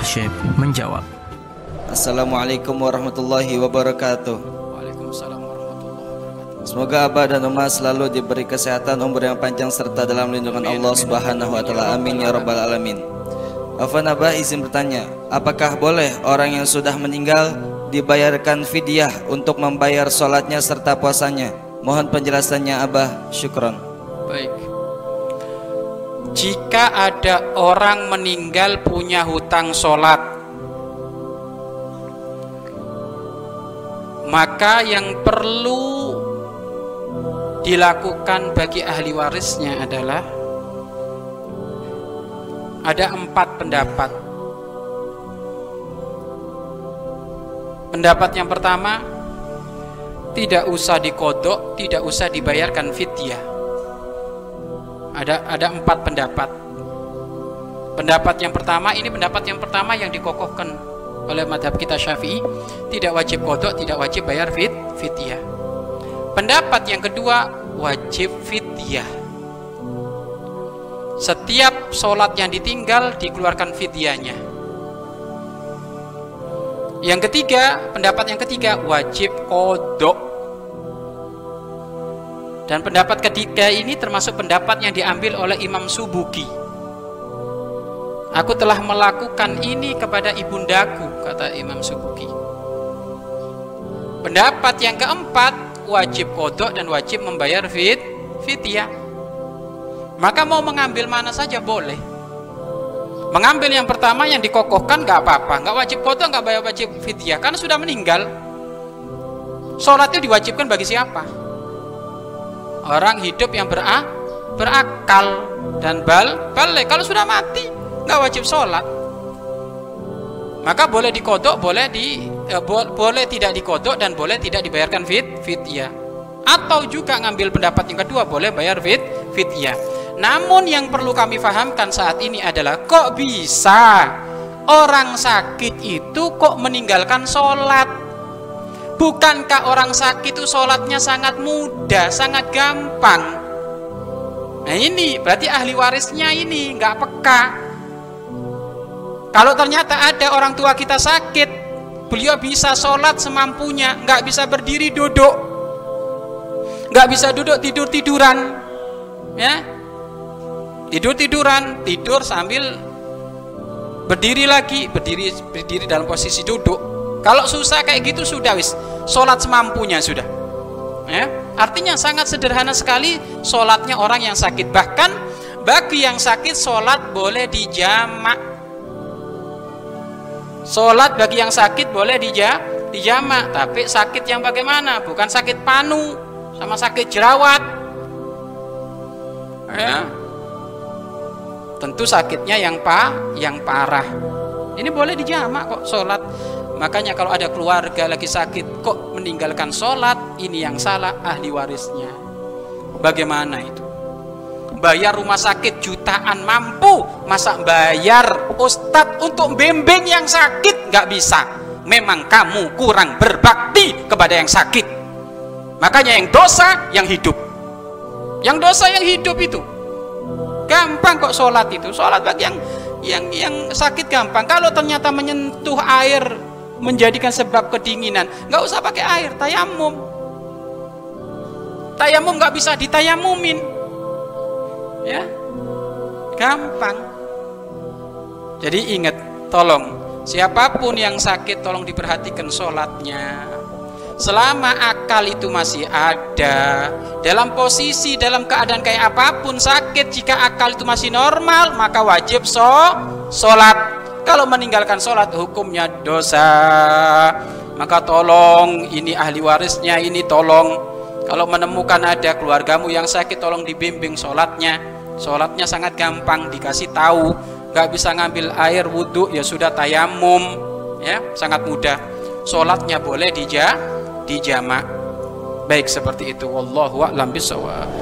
Syekh menjawab. Assalamualaikum warahmatullahi wabarakatuh. Waalaikumsalam warahmatullahi wabarakatuh. Semoga Abah dan Umar selalu diberi kesehatan, umur yang panjang serta dalam lindungan Allah Subhanahu wa taala. Amin ya rabbal alamin. Afan Abah izin bertanya, apakah boleh orang yang sudah meninggal dibayarkan fidyah untuk membayar sholatnya serta puasanya? Mohon penjelasannya Abah, syukron. Baik. Jika ada orang meninggal punya hutang sholat, maka yang perlu dilakukan bagi ahli warisnya adalah ada empat pendapat. Pendapat yang pertama, tidak usah dikodok, tidak usah dibayarkan fidyah. Ada ada empat pendapat. Pendapat yang pertama ini pendapat yang pertama yang dikokohkan oleh madhab kita syafi'i tidak wajib kodok, tidak wajib bayar fit fidyah. Pendapat yang kedua wajib fidyah. Setiap sholat yang ditinggal dikeluarkan fidyahnya. Yang ketiga, pendapat yang ketiga wajib kodok. Dan pendapat ketiga ini termasuk pendapat yang diambil oleh Imam Subuki. Aku telah melakukan ini kepada ibundaku, kata Imam Subuki. Pendapat yang keempat wajib kodok dan wajib membayar fit fidyah. Maka mau mengambil mana saja boleh. Mengambil yang pertama yang dikokohkan nggak apa-apa, nggak wajib kodok, nggak bayar wajib fidyah karena sudah meninggal. Sholatnya diwajibkan bagi siapa? Orang hidup yang berak, berakal dan bal balik. Kalau sudah mati nggak wajib sholat. Maka boleh dikodok, boleh di eh, bo boleh tidak dikodok dan boleh tidak dibayarkan fit fidyah. Atau juga ngambil pendapat yang kedua boleh bayar fit fidyah. Namun yang perlu kami fahamkan saat ini adalah kok bisa orang sakit itu kok meninggalkan sholat? Bukankah orang sakit itu sholatnya sangat mudah, sangat gampang? Nah ini berarti ahli warisnya ini nggak peka. Kalau ternyata ada orang tua kita sakit, beliau bisa sholat semampunya, nggak bisa berdiri duduk, nggak bisa duduk tidur tiduran, ya tidur tiduran, tidur sambil berdiri lagi, berdiri berdiri dalam posisi duduk. Kalau susah kayak gitu sudah wis, sholat semampunya sudah. Ya, artinya sangat sederhana sekali sholatnya orang yang sakit. Bahkan bagi yang sakit sholat boleh dijamak. Sholat bagi yang sakit boleh dija, dijamak, tapi sakit yang bagaimana? Bukan sakit panu sama sakit jerawat. Ya, tentu sakitnya yang pa yang parah ini boleh dijamak kok sholat makanya kalau ada keluarga lagi sakit kok meninggalkan sholat? Ini yang salah ahli warisnya. Bagaimana itu? Bayar rumah sakit jutaan mampu. Masa bayar ustadz untuk bimbing yang sakit? Nggak bisa. Memang kamu kurang berbakti kepada yang sakit. Makanya yang dosa yang hidup. Yang dosa yang hidup itu. Gampang kok sholat itu. Sholat bagi yang yang yang sakit gampang. Kalau ternyata menyentuh air menjadikan sebab kedinginan. Nggak usah pakai air tayamum. Tayamum nggak bisa ditayamumin. Ya gampang. Jadi ingat tolong siapa pun yang sakit tolong diperhatikan sholatnya. Selama akal itu masih ada dalam posisi dalam keadaan kayak apa pun sakit jika akal itu masih normal maka wajib so sholat kalau meninggalkan sholat hukumnya dosa. Maka tolong ini ahli warisnya ini tolong. Kalau menemukan ada keluargamu yang sakit tolong dibimbing sholatnya. Sholatnya sangat gampang dikasih tahu. Nggak bisa ngambil air wudhu ya sudah tayamum. Ya sangat mudah. Sholatnya boleh dija dijamak baik seperti itu. Wallahu a'lam bisawab